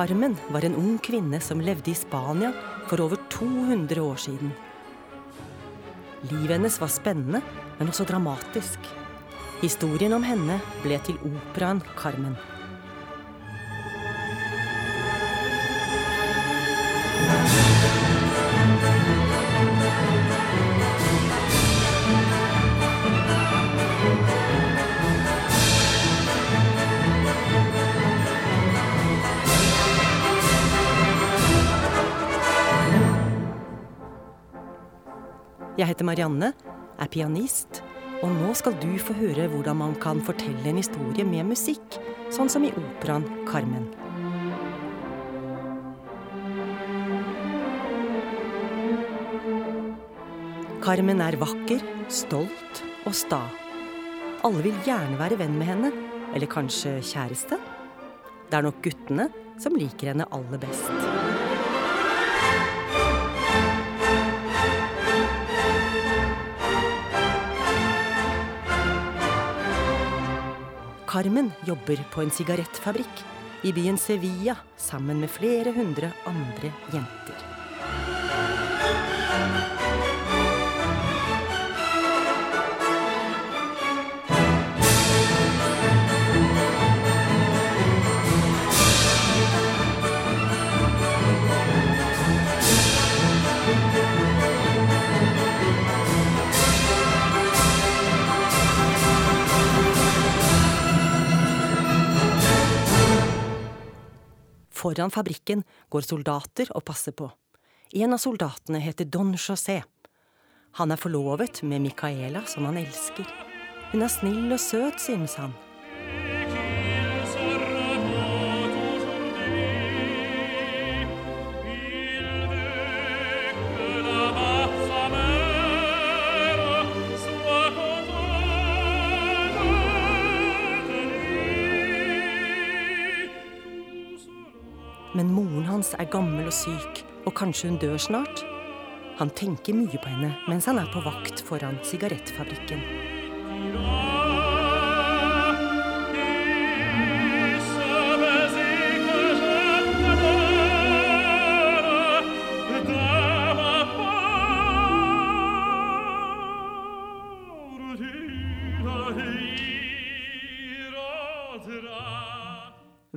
Carmen var en ung kvinne som levde i Spania for over 200 år siden. Livet hennes var spennende, men også dramatisk. Historien om henne ble til operaen Carmen. Jeg heter Marianne, er pianist, og nå skal du få høre hvordan man kan fortelle en historie med musikk, sånn som i operaen Carmen. Carmen er vakker, stolt og sta. Alle vil gjerne være venn med henne, eller kanskje kjæreste? Det er nok guttene som liker henne aller best. Carmen jobber på en sigarettfabrikk i byen Sevilla sammen med flere hundre andre jenter. Foran fabrikken går soldater og passer på. En av soldatene heter Don José. Han er forlovet med Micaela, som han elsker. Hun er snill og søt, synes han. Men moren hans er gammel og syk, og kanskje hun dør snart? Han tenker mye på henne mens han er på vakt foran sigarettfabrikken.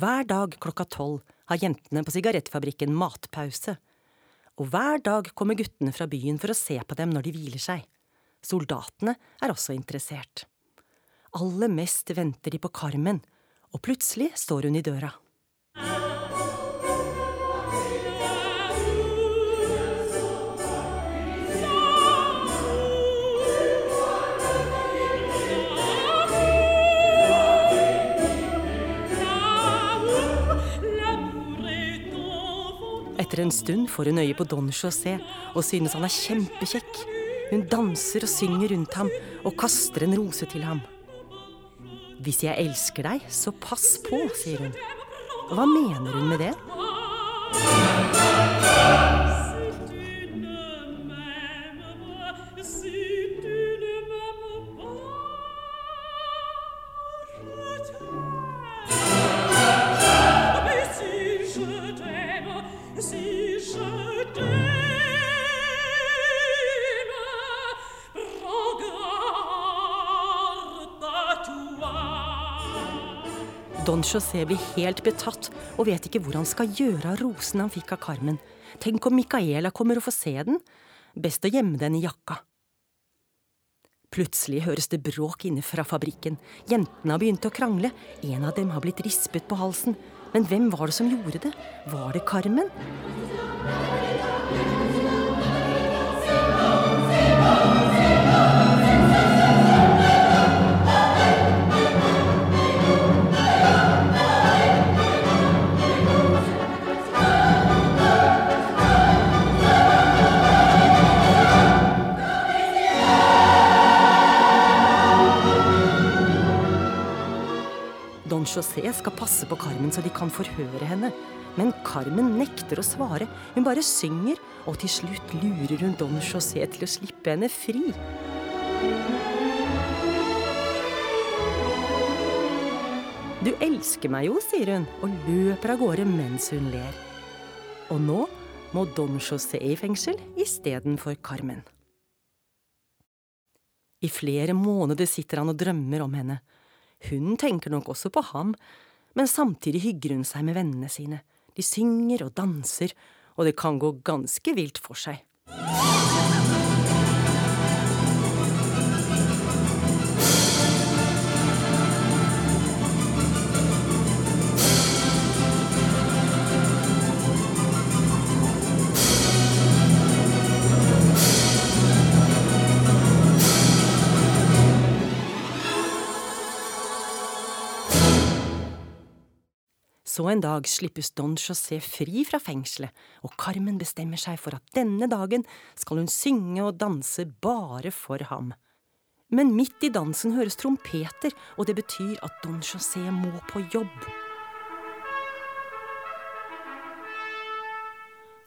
Hver dag klokka tolv har jentene på sigarettfabrikken matpause. Og hver dag kommer guttene fra byen for å se på dem når de hviler seg. Soldatene er også interessert. Aller mest venter de på Carmen, og plutselig står hun i døra. Etter en stund får hun øye på Don José og synes han er kjempekjekk. Hun danser og synger rundt ham og kaster en rose til ham. Hvis jeg elsker deg, så pass på, sier hun. Hva mener hun med det? Don José blir helt betatt og vet ikke hvor han skal gjøre av rosen han fikk av Carmen. Tenk om Micaela kommer og får se den? Best å gjemme den i jakka. Plutselig høres det bråk inne fra fabrikken. Jentene har begynt å krangle. En av dem har blitt rispet på halsen. Men hvem var det som gjorde det? Var det Carmen? Skal passe på Carmen så de kan forhøre henne. Men Carmen nekter å svare. Hun bare synger, og til slutt lurer hun Don José til å slippe henne fri. Du elsker meg jo, sier hun, og løper av gårde mens hun ler. Og nå må Don José i fengsel istedenfor Carmen. I flere måneder sitter han og drømmer om henne. Hun tenker nok også på ham, men samtidig hygger hun seg med vennene sine. De synger og danser, og det kan gå ganske vilt for seg. Så en dag slippes Don José fri fra fengselet, og Carmen bestemmer seg for at denne dagen skal hun synge og danse bare for ham. Men midt i dansen høres trompeter, og det betyr at Don José må på jobb.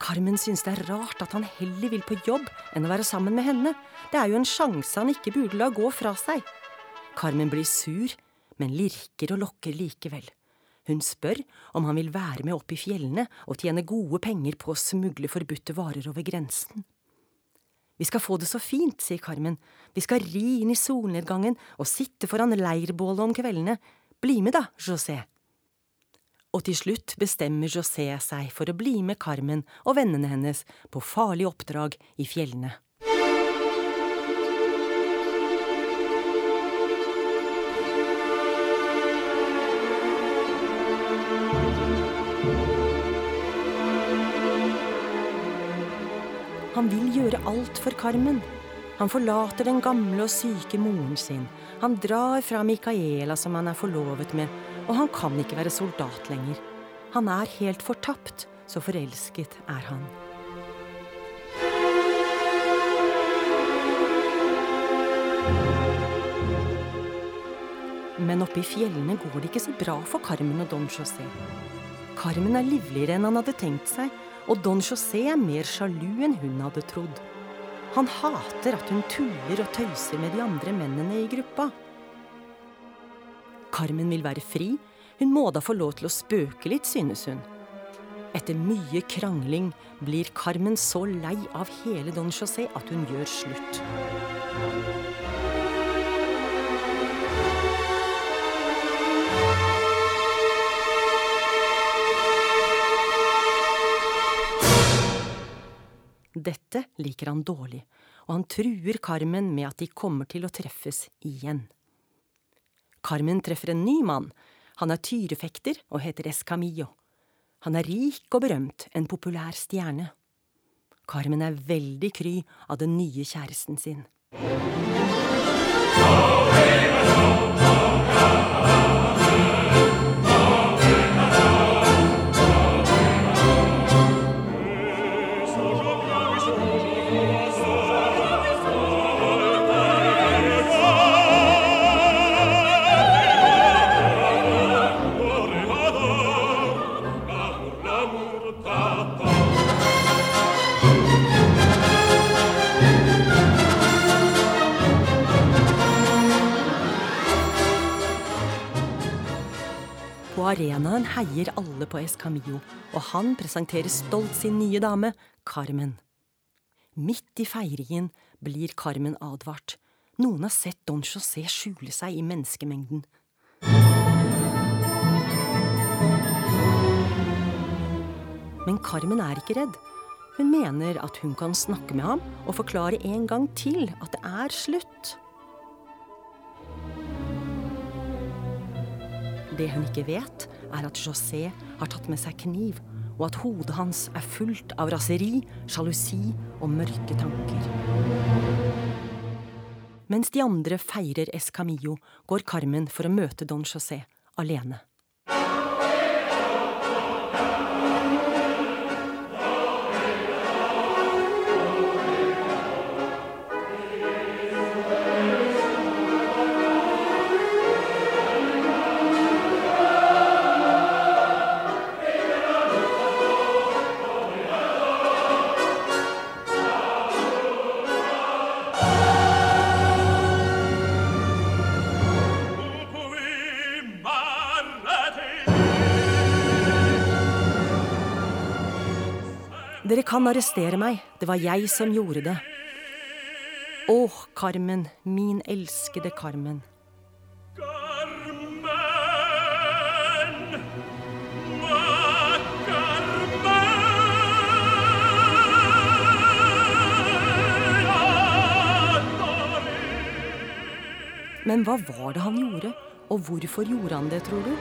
Carmen synes det er rart at han heller vil på jobb enn å være sammen med henne. Det er jo en sjanse han ikke burde la gå fra seg. Carmen blir sur, men lirker og lokker likevel. Hun spør om han vil være med opp i fjellene og tjene gode penger på å smugle forbudte varer over grensen. Vi skal få det så fint, sier Carmen, vi skal ri inn i solnedgangen og sitte foran leirbålet om kveldene. Bli med da, José. Og til slutt bestemmer José seg for å bli med Carmen og vennene hennes på farlig oppdrag i fjellene. Han vil gjøre alt for Carmen. Han forlater den gamle og syke moren sin. Han drar fra Micaela, som han er forlovet med, og han kan ikke være soldat lenger. Han er helt fortapt, så forelsket er han. Men oppe i fjellene går det ikke så bra for Carmen og Don José. Carmen er livligere enn han hadde tenkt seg, og Don José er mer sjalu enn hun hadde trodd. Han hater at hun tuller og tøyser med de andre mennene i gruppa. Carmen vil være fri, hun må da få lov til å spøke litt, synes hun. Etter mye krangling blir Carmen så lei av hele Don José at hun gjør slutt. Dette liker han dårlig, og han truer Carmen med at de kommer til å treffes igjen. Carmen treffer en ny mann. Han er tyrefekter og heter Escamillo. Han er rik og berømt, en populær stjerne. Carmen er veldig kry av den nye kjæresten sin. På arenaen heier alle på Escamillo, og han presenterer stolt sin nye dame, Carmen. Midt i feiringen blir Carmen advart. Noen har sett Don José skjule seg i menneskemengden. Men Carmen er ikke redd. Hun mener at hun kan snakke med ham og forklare en gang til at det er slutt. Det hun ikke vet, er at José har tatt med seg kniv, og at hodet hans er fullt av raseri, sjalusi og mørke tanker. Mens de andre feirer Escamillo, går Carmen for å møte Don José alene. Kan arrestere meg, det var jeg som gjorde det. Å, Carmen, min elskede Carmen. Men hva var det han gjorde, og hvorfor gjorde han det, tror du?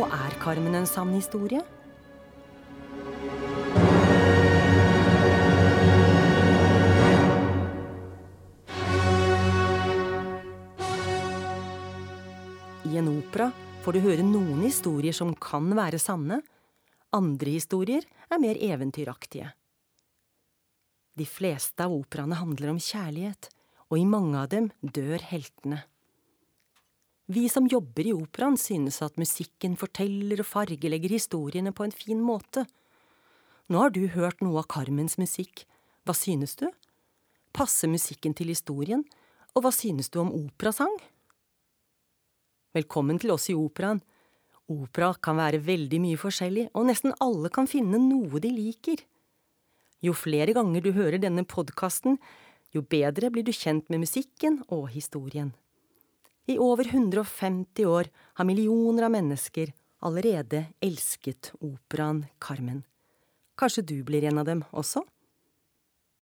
Og er Carmen en sann historie? Får du høre noen historier som kan være sanne, andre historier er mer eventyraktige. De fleste av operaene handler om kjærlighet, og i mange av dem dør heltene. Vi som jobber i operaen synes at musikken forteller og fargelegger historiene på en fin måte. Nå har du hørt noe av Carmens musikk, hva synes du? Passer musikken til historien, og hva synes du om operasang? Velkommen til oss i operaen. Opera kan være veldig mye forskjellig, og nesten alle kan finne noe de liker. Jo flere ganger du hører denne podkasten, jo bedre blir du kjent med musikken og historien. I over 150 år har millioner av mennesker allerede elsket operaen Carmen. Kanskje du blir en av dem også?